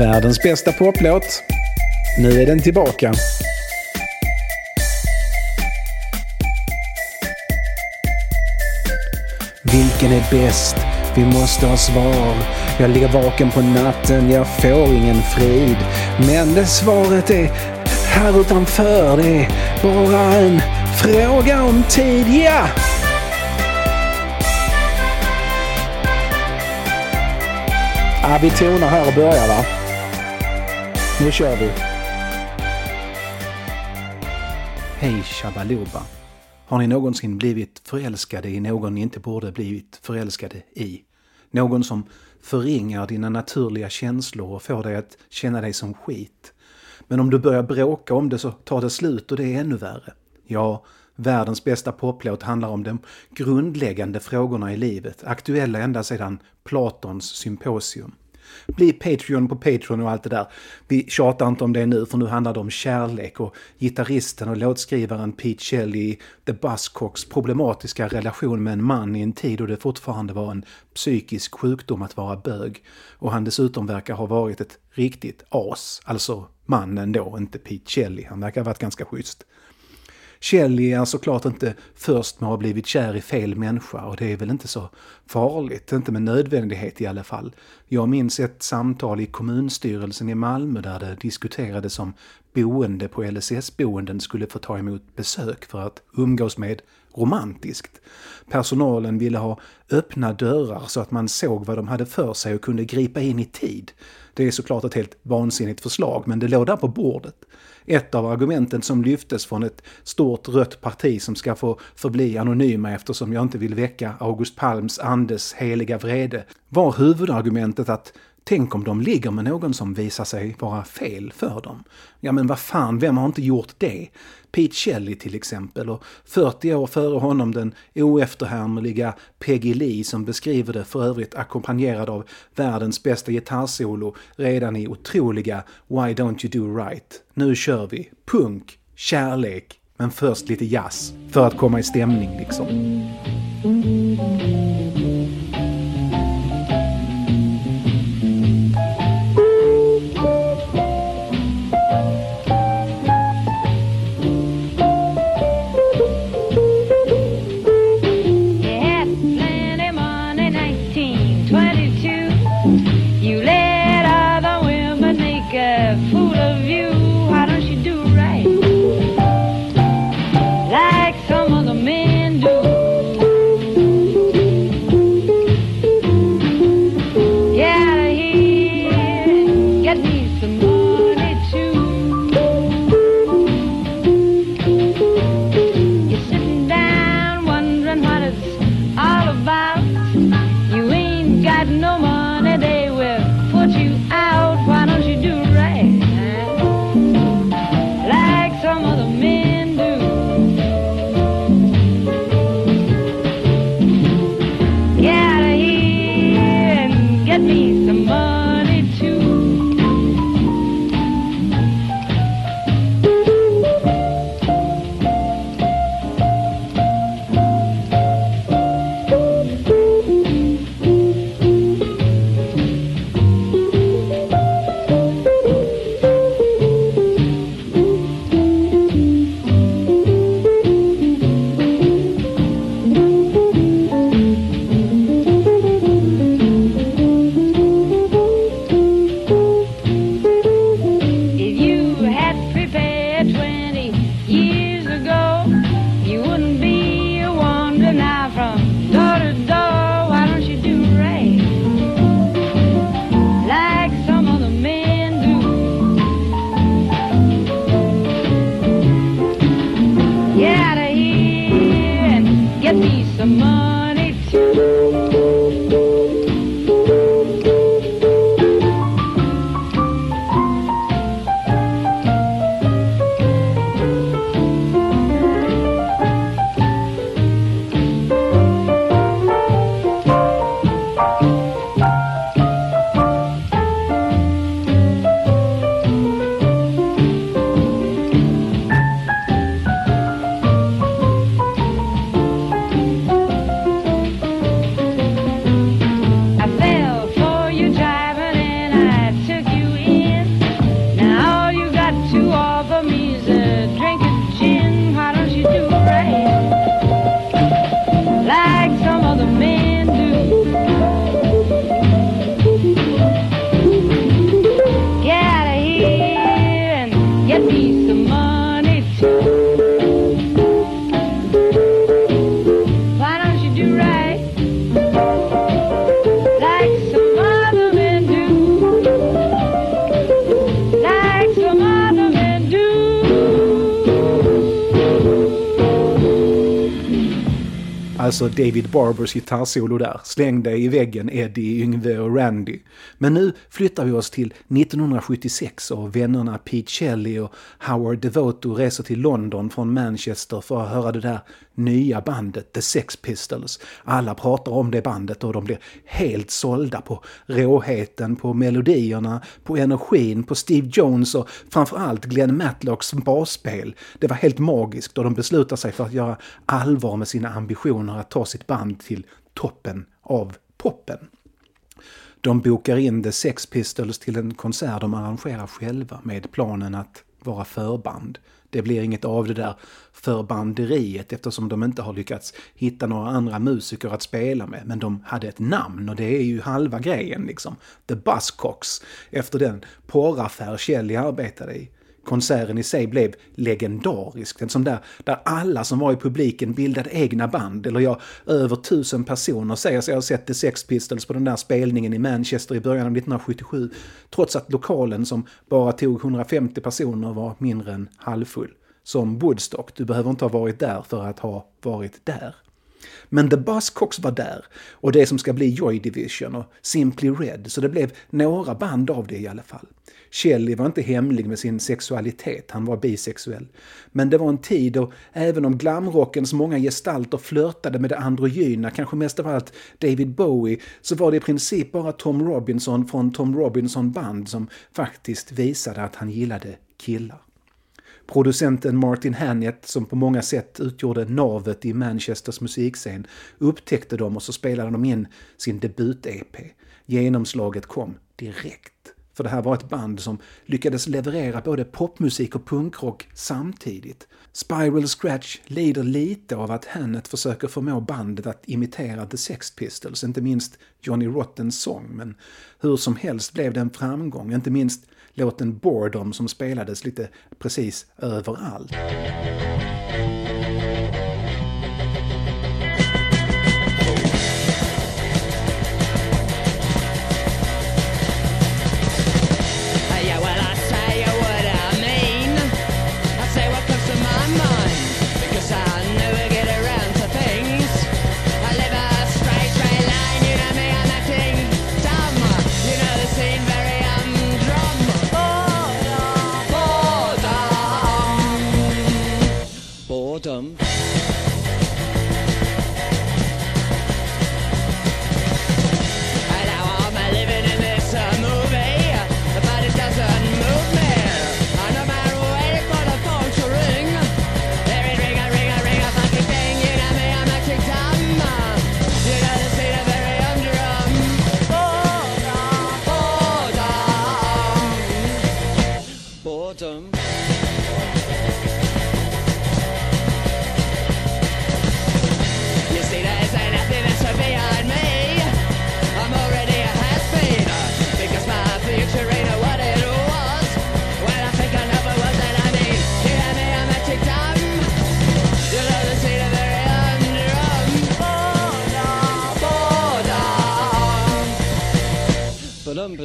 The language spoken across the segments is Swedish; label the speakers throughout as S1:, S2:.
S1: Världens bästa poplåt. Nu är den tillbaka. Vilken är bäst? Vi måste ha svar. Jag ligger vaken på natten, jag får ingen frid. Men det svaret är här utanför. Det är bara en fråga om tid, ja! Ah, vi tonar här och börjar va? Nu kör vi. Hej shabaloba! Har ni någonsin blivit förälskade i någon ni inte borde blivit förälskade i? Någon som förringar dina naturliga känslor och får dig att känna dig som skit. Men om du börjar bråka om det så tar det slut och det är ännu värre. Ja, världens bästa poplåt handlar om de grundläggande frågorna i livet, aktuella ända sedan Platons symposium. Bli Patreon på Patreon och allt det där. Vi tjatar inte om det nu för nu handlar det om kärlek och gitarristen och låtskrivaren Pete Shelley The Buzzcocks problematiska relation med en man i en tid då det fortfarande var en psykisk sjukdom att vara bög. Och han dessutom verkar ha varit ett riktigt as. Alltså mannen då, inte Pete Shelley. Han verkar ha varit ganska schysst. Kjell är såklart inte först med att ha blivit kär i fel människa och det är väl inte så farligt, inte med nödvändighet i alla fall. Jag minns ett samtal i kommunstyrelsen i Malmö där det diskuterades om boende på LSS-boenden skulle få ta emot besök för att umgås med romantiskt. Personalen ville ha öppna dörrar så att man såg vad de hade för sig och kunde gripa in i tid. Det är såklart ett helt vansinnigt förslag, men det låg där på bordet. Ett av argumenten som lyftes från ett stort rött parti som ska få förbli anonyma eftersom jag inte vill väcka August Palms andes heliga vrede var huvudargumentet att Tänk om de ligger med någon som visar sig vara fel för dem. Ja men vad fan, vem har inte gjort det? Pete Shelley till exempel och 40 år före honom den oefterhärmliga Peggy Lee som beskriver det för övrigt ackompanjerad av världens bästa gitarrsolo redan i otroliga Why Don't You Do Right. Nu kör vi! Punk, kärlek, men först lite jazz för att komma i stämning liksom. Alltså David Barbers gitarrsolo där. Släng dig i väggen Eddie, Yngve och Randy. Men nu flyttar vi oss till 1976 och vännerna Pete Shelley och Howard Devoto reser till London från Manchester för att höra det där nya bandet The Sex Pistols. Alla pratar om det bandet och de blir helt sålda på råheten, på melodierna, på energin, på Steve Jones och framförallt Glenn Matlocks basspel. Det var helt magiskt och de beslutar sig för att göra allvar med sina ambitioner att ta sitt band till toppen av poppen. De bokar in The Sex Pistols till en konsert de arrangerar själva med planen att vara förband. Det blir inget av det där förbanderiet eftersom de inte har lyckats hitta några andra musiker att spela med. Men de hade ett namn och det är ju halva grejen liksom. The Buzzcocks, efter den porraffär Shelley arbetade i konserten i sig blev legendarisk. En sån där, där alla som var i publiken bildade egna band. Eller ja, över tusen personer säger sig ha sett The Sex Pistols på den där spelningen i Manchester i början av 1977. Trots att lokalen som bara tog 150 personer var mindre än halvfull. Som Woodstock, du behöver inte ha varit där för att ha varit där. Men The Buzzcocks var där och det som ska bli Joy Division och Simply Red, så det blev några band av det i alla fall. Shelley var inte hemlig med sin sexualitet, han var bisexuell. Men det var en tid då även om glamrockens många gestalter flörtade med det androgyna, kanske mest av allt David Bowie, så var det i princip bara Tom Robinson från Tom Robinson Band som faktiskt visade att han gillade killar. Producenten Martin Hannett, som på många sätt utgjorde navet i Manchesters musikscen, upptäckte dem och så spelade de in sin debut-EP. Genomslaget kom direkt. För det här var ett band som lyckades leverera både popmusik och punkrock samtidigt. Spiral Scratch lider lite av att Hannett försöker förmå bandet att imitera The Sex Pistols, inte minst Johnny Rottens sång, men hur som helst blev det en framgång, inte minst låten Boredom som spelades lite precis överallt.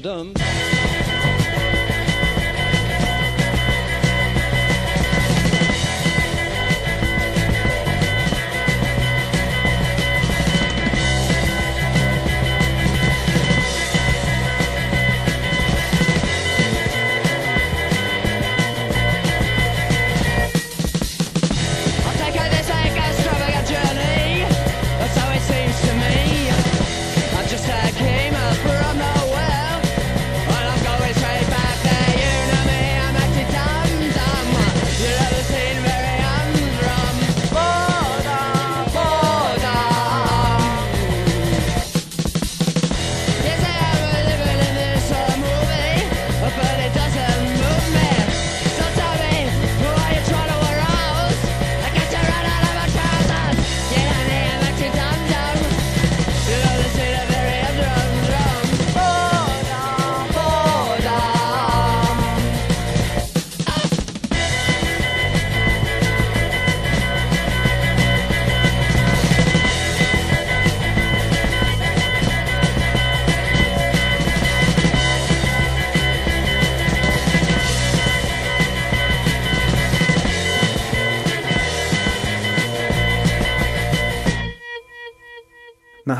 S1: Dum.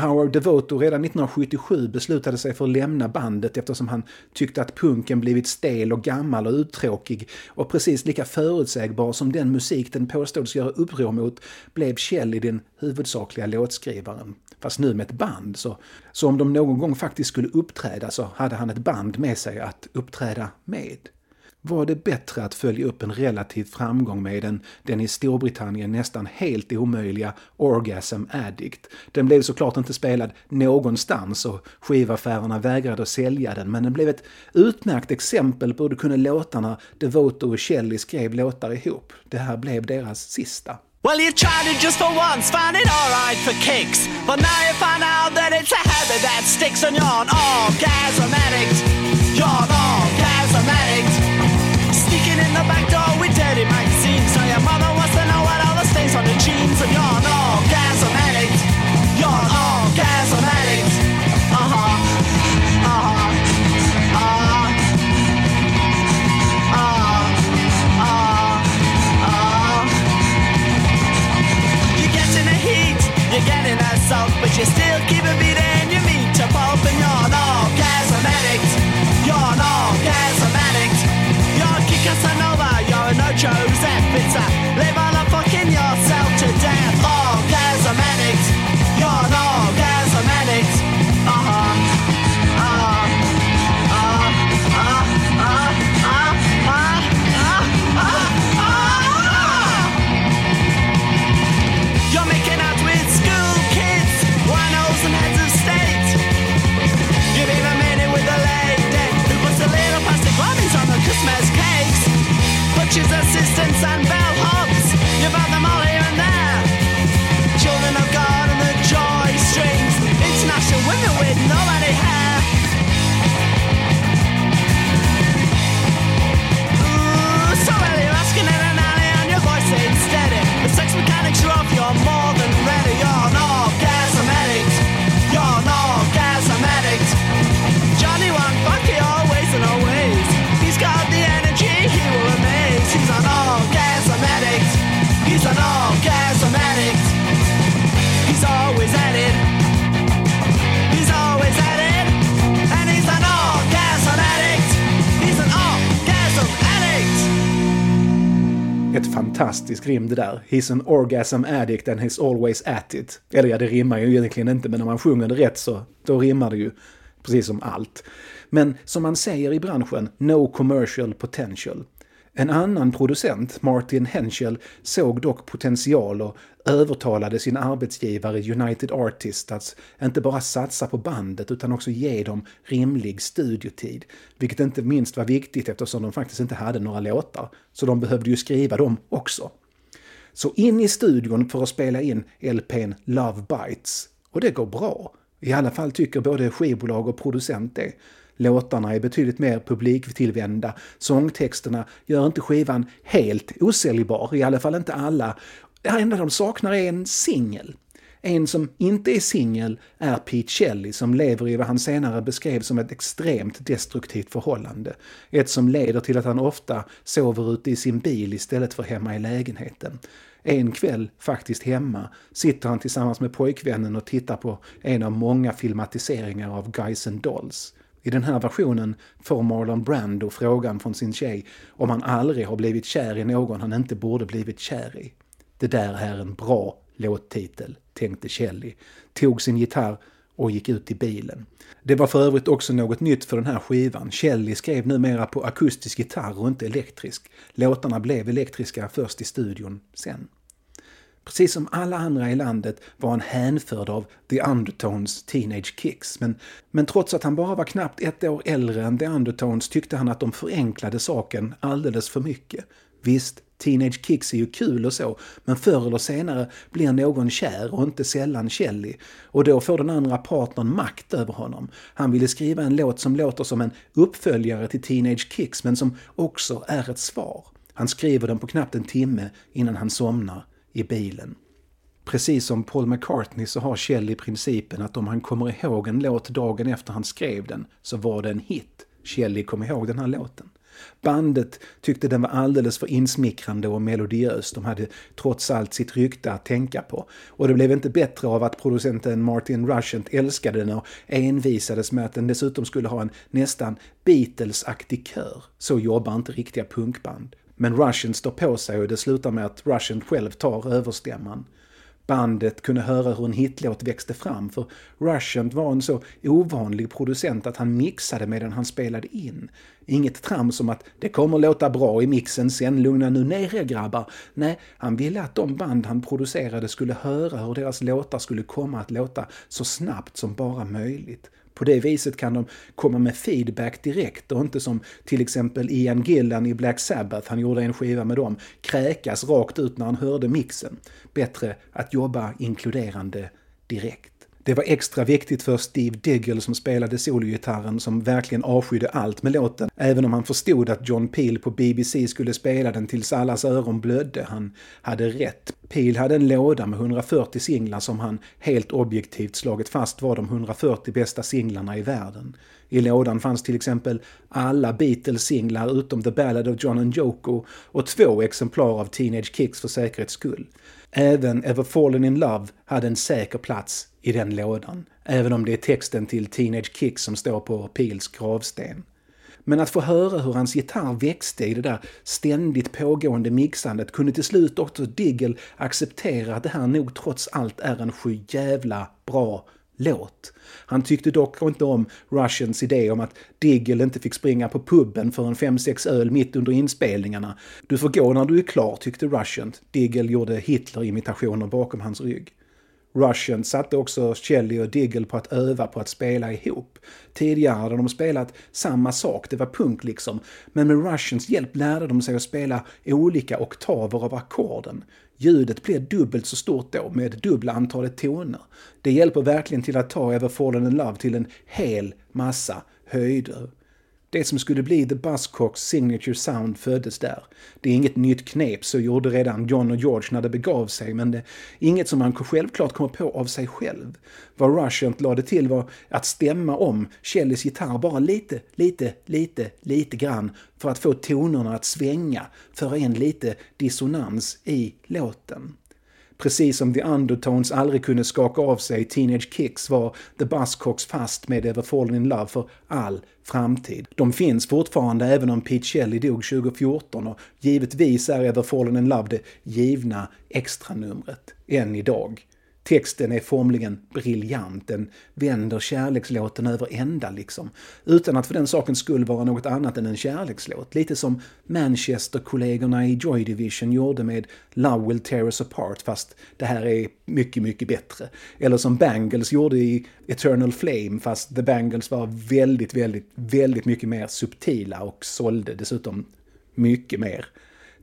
S1: Howard Devoto redan 1977 beslutade sig för att lämna bandet eftersom han tyckte att punken blivit stel och gammal och uttråkig och precis lika förutsägbar som den musik den påstods göra uppror mot blev Shelley den huvudsakliga låtskrivaren. Fast nu med ett band, så, så om de någon gång faktiskt skulle uppträda så hade han ett band med sig att uppträda med var det bättre att följa upp en relativ framgång med den, den i Storbritannien nästan helt omöjliga Orgasm Addict. Den blev såklart inte spelad någonstans och skivaffärerna vägrade att sälja den, men den blev ett utmärkt exempel på hur det kunde låta när Devoto och Shelley skrev låtar ihop. Det här blev deras sista. Well, you tried it just for once, found it alright for kicks. But now you find out that it's a habit that sticks on your orgasm addict. You're an orgasm addict. Sneaking in the back door with dirty magazines. So your mother wants to know what all the stains on the jeans. And you're an orgasm addict. You're an orgasm addict. Uh huh. Uh huh. Uh huh. Uh. You're getting the heat, you're getting assault, but you still keep it beating. You meet to pulp and you're an orgasm Casanova, you're a no Joseph. It's a live on a fucking yourself to pictures of fantastisk rim det där. He's an orgasm addict and he's always at it. Eller ja, det rimmar ju egentligen inte, men när man sjunger det rätt så då rimmar det ju. Precis som allt. Men som man säger i branschen, no commercial potential. En annan producent, Martin Henschel, såg dock potential och övertalade sin arbetsgivare United Artists att inte bara satsa på bandet utan också ge dem rimlig studiotid. Vilket inte minst var viktigt eftersom de faktiskt inte hade några låtar. Så de behövde ju skriva dem också. Så in i studion för att spela in LPn Love Bites. Och det går bra. I alla fall tycker både skivbolag och producent det. Låtarna är betydligt mer publiktillvända. Sångtexterna gör inte skivan helt osäljbar, i alla fall inte alla. Det enda de saknar är en singel. En som inte är singel är Pete Shelley som lever i vad han senare beskrev som ett extremt destruktivt förhållande. Ett som leder till att han ofta sover ute i sin bil istället för hemma i lägenheten. En kväll, faktiskt hemma, sitter han tillsammans med pojkvännen och tittar på en av många filmatiseringar av Guys and Dolls. I den här versionen får Marlon Brando frågan från sin tjej om han aldrig har blivit kär i någon han inte borde blivit kär i. Det där är en bra låttitel, tänkte Shelley, tog sin gitarr och gick ut i bilen. Det var för övrigt också något nytt för den här skivan. Shelley skrev numera på akustisk gitarr och inte elektrisk. Låtarna blev elektriska först i studion sen. Precis som alla andra i landet var han hänförd av The Undertones Teenage Kicks. Men, men trots att han bara var knappt ett år äldre än The Undertones tyckte han att de förenklade saken alldeles för mycket. Visst, Teenage Kicks är ju kul och så, men förr eller senare blir någon kär och inte sällan Kelly, Och då får den andra partnern makt över honom. Han ville skriva en låt som låter som en uppföljare till Teenage Kicks, men som också är ett svar. Han skriver den på knappt en timme innan han somnar i bilen. Precis som Paul McCartney så har Shelley principen att om han kommer ihåg en låt dagen efter han skrev den så var det en hit. Kjell kom ihåg den här låten. Bandet tyckte den var alldeles för insmickrande och melodiös. De hade trots allt sitt rykte att tänka på. Och det blev inte bättre av att producenten Martin Rushent älskade den och envisades med att den dessutom skulle ha en nästan Beatles-aktig kör. Så jobbar inte riktiga punkband. Men Russian står på sig och det slutar med att Russian själv tar överstämman. Bandet kunde höra hur en hitlåt växte fram för Russian var en så ovanlig producent att han mixade medan han spelade in. Inget trams om att det kommer låta bra i mixen sen, lugna nu ner er grabbar. Nej, han ville att de band han producerade skulle höra hur deras låtar skulle komma att låta så snabbt som bara möjligt. På det viset kan de komma med feedback direkt och inte som till exempel Ian Gillan i Black Sabbath, han gjorde en skiva med dem, kräkas rakt ut när han hörde mixen. Bättre att jobba inkluderande direkt. Det var extra viktigt för Steve Diggle som spelade sologitarren som verkligen avskydde allt med låten, även om han förstod att John Peel på BBC skulle spela den tills allas öron blödde. Han hade rätt. Peel hade en låda med 140 singlar som han helt objektivt slagit fast var de 140 bästa singlarna i världen. I lådan fanns till exempel alla Beatles singlar utom The Ballad of John and Yoko och två exemplar av Teenage Kicks för säkerhets skull. Även Ever Fallen In Love hade en säker plats i den lådan, även om det är texten till Teenage Kicks som står på Pils gravsten. Men att få höra hur hans gitarr växte i det där ständigt pågående mixandet kunde till slut också Diggle acceptera att det här nog trots allt är en sjujävla bra låt. Han tyckte dock inte om Russians idé om att Diggle inte fick springa på puben för en 5-6 öl mitt under inspelningarna. Du får gå när du är klar, tyckte Russian. Diggle gjorde Hitler-imitationer bakom hans rygg. Russian satte också Shelley och Diggle på att öva på att spela ihop. Tidigare hade de spelat samma sak, det var punk liksom. Men med Russians hjälp lärde de sig att spela olika oktaver av ackorden. Ljudet blir dubbelt så stort då, med dubbla antalet toner. Det hjälper verkligen till att ta Ever Fallen in Love till en hel massa höjder. Det som skulle bli The Buzzcocks signature sound föddes där. Det är inget nytt knep, så gjorde redan John och George när det begav sig, men det är inget som man självklart kommer på av sig själv. Vad Rushent lade till var att stämma om Shelleys gitarr bara lite, lite, lite, lite grann för att få tonerna att svänga, föra in lite dissonans i låten. Precis som The Undertones aldrig kunde skaka av sig Teenage Kicks var The Buzzcocks fast med Ever Fallen In Love för all framtid. De finns fortfarande även om Pete Shelley dog 2014 och givetvis är Ever Fallen In Love det givna extranumret än idag. Texten är formligen briljant, den vänder kärlekslåten över ända liksom. Utan att för den sakens skull vara något annat än en kärlekslåt. Lite som Manchester-kollegorna i Joy Division gjorde med Love Will Tear Us Apart, fast det här är mycket, mycket bättre. Eller som Bangles gjorde i Eternal Flame, fast The Bangles var väldigt, väldigt, väldigt mycket mer subtila och sålde dessutom mycket mer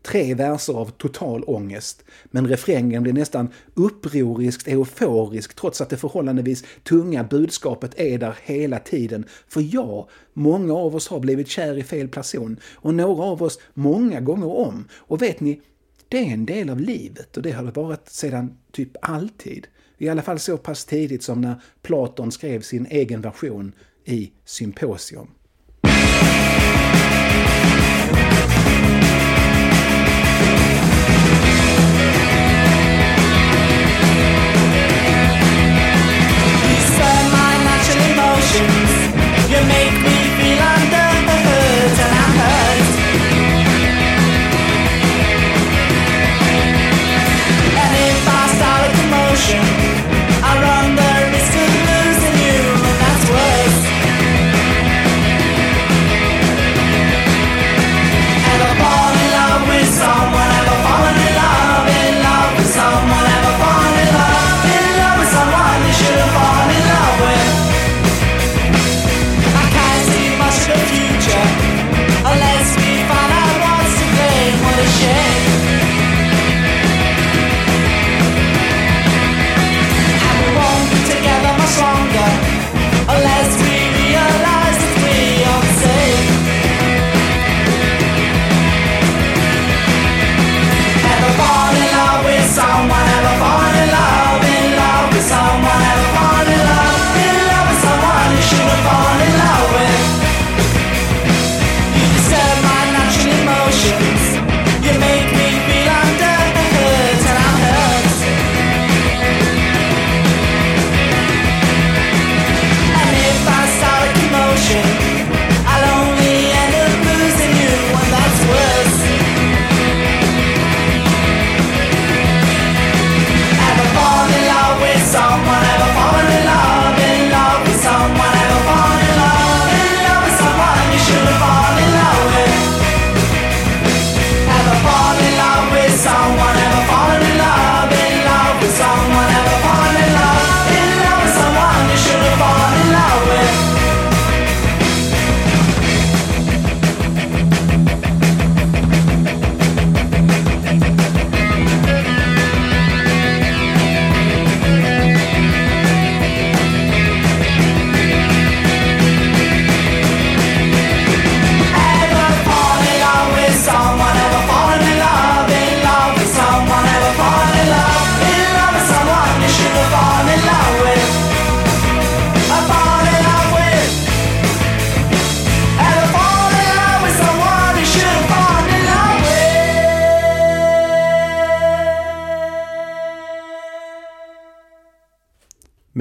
S1: tre verser av total ångest, men refrängen blir nästan upproriskt euforisk trots att det förhållandevis tunga budskapet är där hela tiden. För ja, många av oss har blivit kär i fel person och några av oss många gånger om. Och vet ni, det är en del av livet och det har det varit sedan typ alltid. I alla fall så pass tidigt som när Platon skrev sin egen version i Symposium.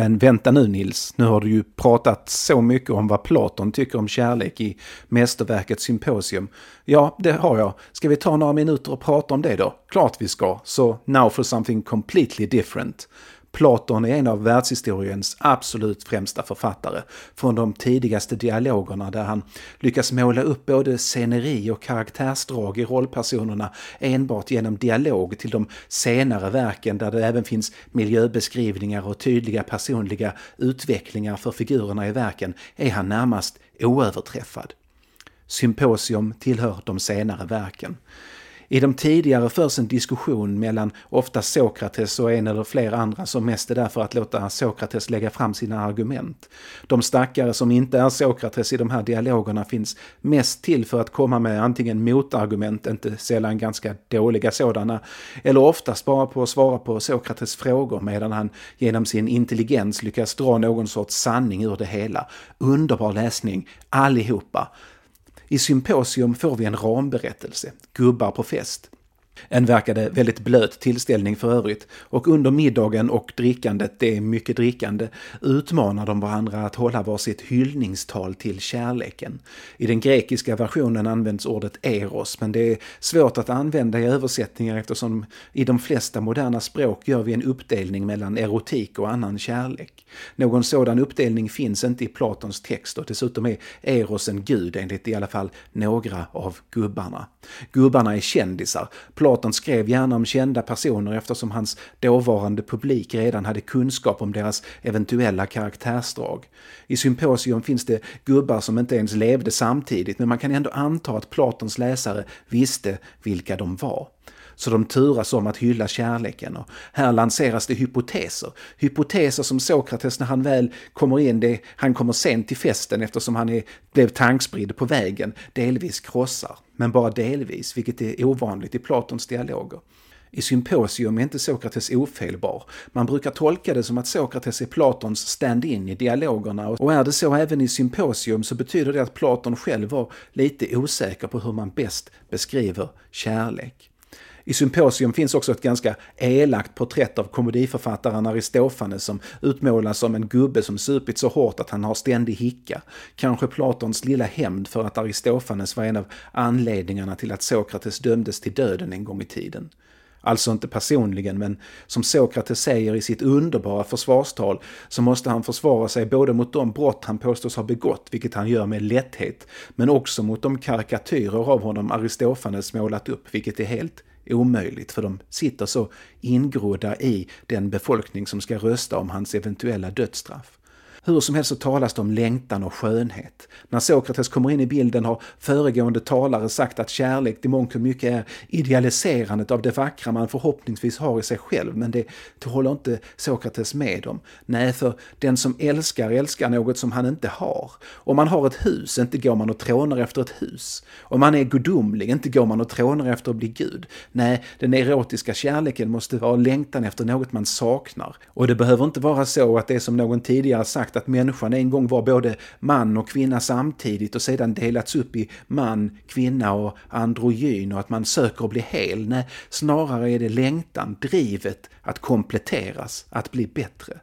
S1: Men vänta nu Nils, nu har du ju pratat så mycket om vad Platon tycker om kärlek i mästerverket Symposium. Ja, det har jag. Ska vi ta några minuter och prata om det då? Klart vi ska. Så now for something completely different. Platon är en av världshistoriens absolut främsta författare. Från de tidigaste dialogerna där han lyckas måla upp både sceneri och karaktärsdrag i rollpersonerna enbart genom dialog till de senare verken där det även finns miljöbeskrivningar och tydliga personliga utvecklingar för figurerna i verken är han närmast oöverträffad. Symposium tillhör de senare verken. I de tidigare förs en diskussion mellan ofta Sokrates och en eller flera andra som mest är där för att låta Sokrates lägga fram sina argument. De stackare som inte är Sokrates i de här dialogerna finns mest till för att komma med antingen motargument, inte sällan ganska dåliga sådana, eller oftast bara på att svara på Sokrates frågor medan han genom sin intelligens lyckas dra någon sorts sanning ur det hela. Underbar läsning, allihopa. I Symposium får vi en ramberättelse, Gubbar på fest. En verkade väldigt blöt tillställning för övrigt och under middagen och drickandet, det är mycket drickande, utmanar de varandra att hålla varsitt hyllningstal till kärleken. I den grekiska versionen används ordet eros men det är svårt att använda i översättningar eftersom i de flesta moderna språk gör vi en uppdelning mellan erotik och annan kärlek. Någon sådan uppdelning finns inte i Platons text och dessutom är eros en gud enligt i alla fall några av gubbarna. Gubbarna är kändisar. Platon skrev gärna om kända personer eftersom hans dåvarande publik redan hade kunskap om deras eventuella karaktärsdrag. I Symposium finns det gubbar som inte ens levde samtidigt men man kan ändå anta att Platons läsare visste vilka de var. Så de turas om att hylla kärleken och här lanseras det hypoteser. Hypoteser som Sokrates när han väl kommer in, det, han kommer sent till festen eftersom han är, blev tankspridd på vägen, delvis krossar. Men bara delvis, vilket är ovanligt i Platons dialoger. I Symposium är inte Sokrates ofelbar. Man brukar tolka det som att Sokrates är Platons stand-in i dialogerna och är det så även i Symposium så betyder det att Platon själv var lite osäker på hur man bäst beskriver kärlek. I Symposium finns också ett ganska elakt porträtt av komediförfattaren Aristofanes som utmålas som en gubbe som supit så hårt att han har ständig hicka. Kanske Platons lilla hämnd för att Aristofanes var en av anledningarna till att Sokrates dömdes till döden en gång i tiden. Alltså inte personligen, men som Sokrates säger i sitt underbara försvarstal så måste han försvara sig både mot de brott han påstås ha begått, vilket han gör med lätthet, men också mot de karikatyrer av honom Aristofanes målat upp, vilket är helt omöjligt för de sitter så ingrodda i den befolkning som ska rösta om hans eventuella dödsstraff. Hur som helst så talas det om längtan och skönhet. När Sokrates kommer in i bilden har föregående talare sagt att kärlek till mångt och mycket är idealiserandet av det vackra man förhoppningsvis har i sig själv, men det, det håller inte Sokrates med om. Nej, för den som älskar älskar något som han inte har. Om man har ett hus, inte går man och trånar efter ett hus. Om man är gudomlig, inte går man och trånar efter att bli Gud. Nej, den erotiska kärleken måste vara längtan efter något man saknar. Och det behöver inte vara så att det är som någon tidigare sagt sagt att människan en gång var både man och kvinna samtidigt och sedan delats upp i man, kvinna och androgyn och att man söker att bli hel. Nej, snarare är det längtan, drivet att kompletteras, att bli bättre.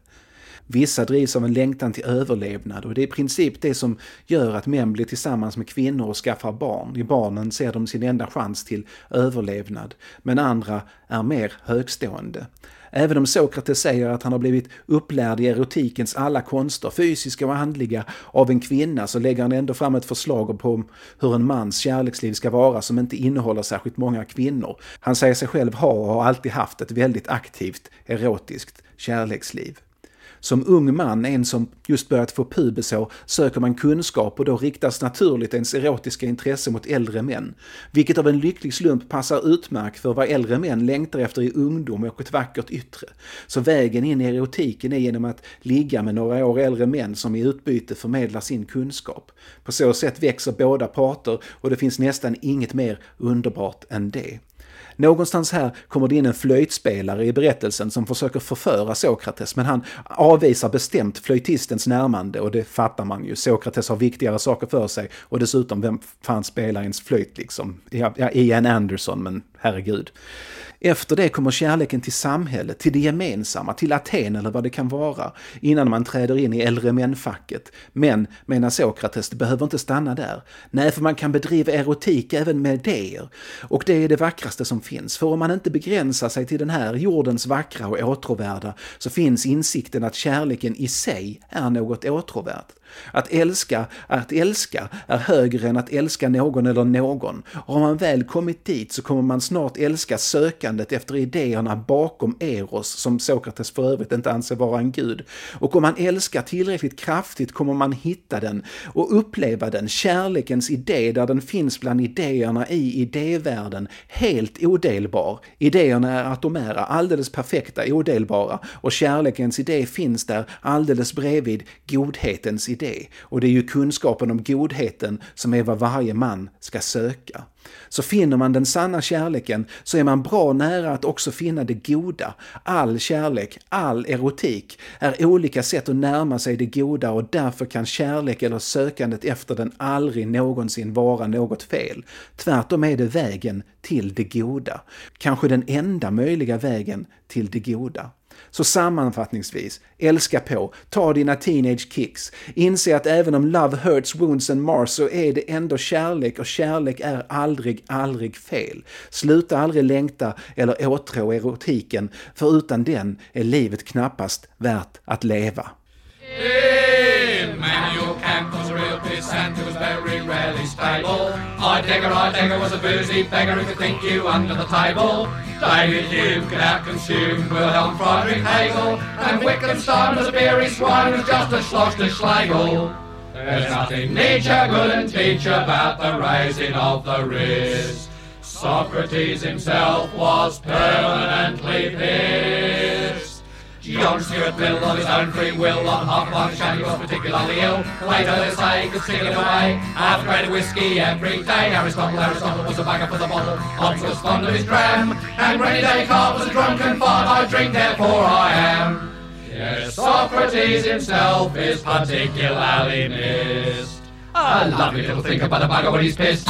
S1: Vissa drivs av en längtan till överlevnad och det är i princip det som gör att män blir tillsammans med kvinnor och skaffar barn. I barnen ser de sin enda chans till överlevnad. Men andra är mer högstående. Även om Sokrates säger att han har blivit upplärd i erotikens alla konster, fysiska och andliga, av en kvinna så lägger han ändå fram ett förslag på hur en mans kärleksliv ska vara som inte innehåller särskilt många kvinnor. Han säger sig själv ha och har alltid haft ett väldigt aktivt erotiskt kärleksliv. Som ung man, en som just börjat få pubeshår söker man kunskap och då riktas naturligt ens erotiska intresse mot äldre män. Vilket av en lycklig slump passar utmärkt för vad äldre män längtar efter i ungdom och ett vackert yttre. Så vägen in i erotiken är genom att ligga med några år äldre män som i utbyte förmedlar sin kunskap. På så sätt växer båda parter och det finns nästan inget mer underbart än det. Någonstans här kommer det in en flöjtspelare i berättelsen som försöker förföra Sokrates, men han avvisar bestämt flöjtistens närmande och det fattar man ju. Sokrates har viktigare saker för sig och dessutom, vem fan spelar ens flöjt liksom? Ja, Ian Anderson, men herregud. Efter det kommer kärleken till samhället, till det gemensamma, till Aten eller vad det kan vara, innan man träder in i äldre män-facket. Men, menar Sokrates, det behöver inte stanna där. Nej, för man kan bedriva erotik även med idéer. Och det är det vackraste som finns, för om man inte begränsar sig till den här jordens vackra och åtråvärda så finns insikten att kärleken i sig är något åtråvärt. Att älska, att älska är högre än att älska någon eller någon. Och har man väl kommit dit så kommer man snart älska sökandet efter idéerna bakom Eros, som Sokrates för övrigt inte anser vara en gud. Och om man älskar tillräckligt kraftigt kommer man hitta den och uppleva den, kärlekens idé där den finns bland idéerna i idévärlden, helt odelbar. Idéerna är atomära, alldeles perfekta, odelbara och kärlekens idé finns där alldeles bredvid godhetens idé idé. Och det är ju kunskapen om godheten som är vad varje man ska söka. Så finner man den sanna kärleken så är man bra nära att också finna det goda. All kärlek, all erotik är olika sätt att närma sig det goda och därför kan kärlek eller sökandet efter den aldrig någonsin vara något fel. Tvärtom är det vägen till det goda. Kanske den enda möjliga vägen till det goda. Så sammanfattningsvis, älska på, ta dina teenage kicks, inse att även om love hurts wounds and mars så är det ändå kärlek och kärlek är aldrig, aldrig fel. Sluta aldrig längta eller åtrå erotiken, för utan den är livet knappast värt att leva. Stable. Heidegger, Heidegger was a boozy beggar who could think you under the table. David Hume could outconsume Wilhelm Friedrich Hegel. And Wittgenstein was a beery swine who's just a schloss Schlegel. There's nothing Nietzsche couldn't teach about the raising of the wrist. Socrates himself was permanently pissed. John Stuart Mill of his own free will on half one shanty was particularly ill. Later they say could stick it away. Half a grade of whiskey every day. Aristotle, Aristotle was a bagger for the bottle. Hobbes was fond of his dram. And Rennie Descartes was a drunken fart. I drink, therefore I am. Yes, Socrates himself is particularly missed. A lovely little thinker, but a bugger when he's pissed.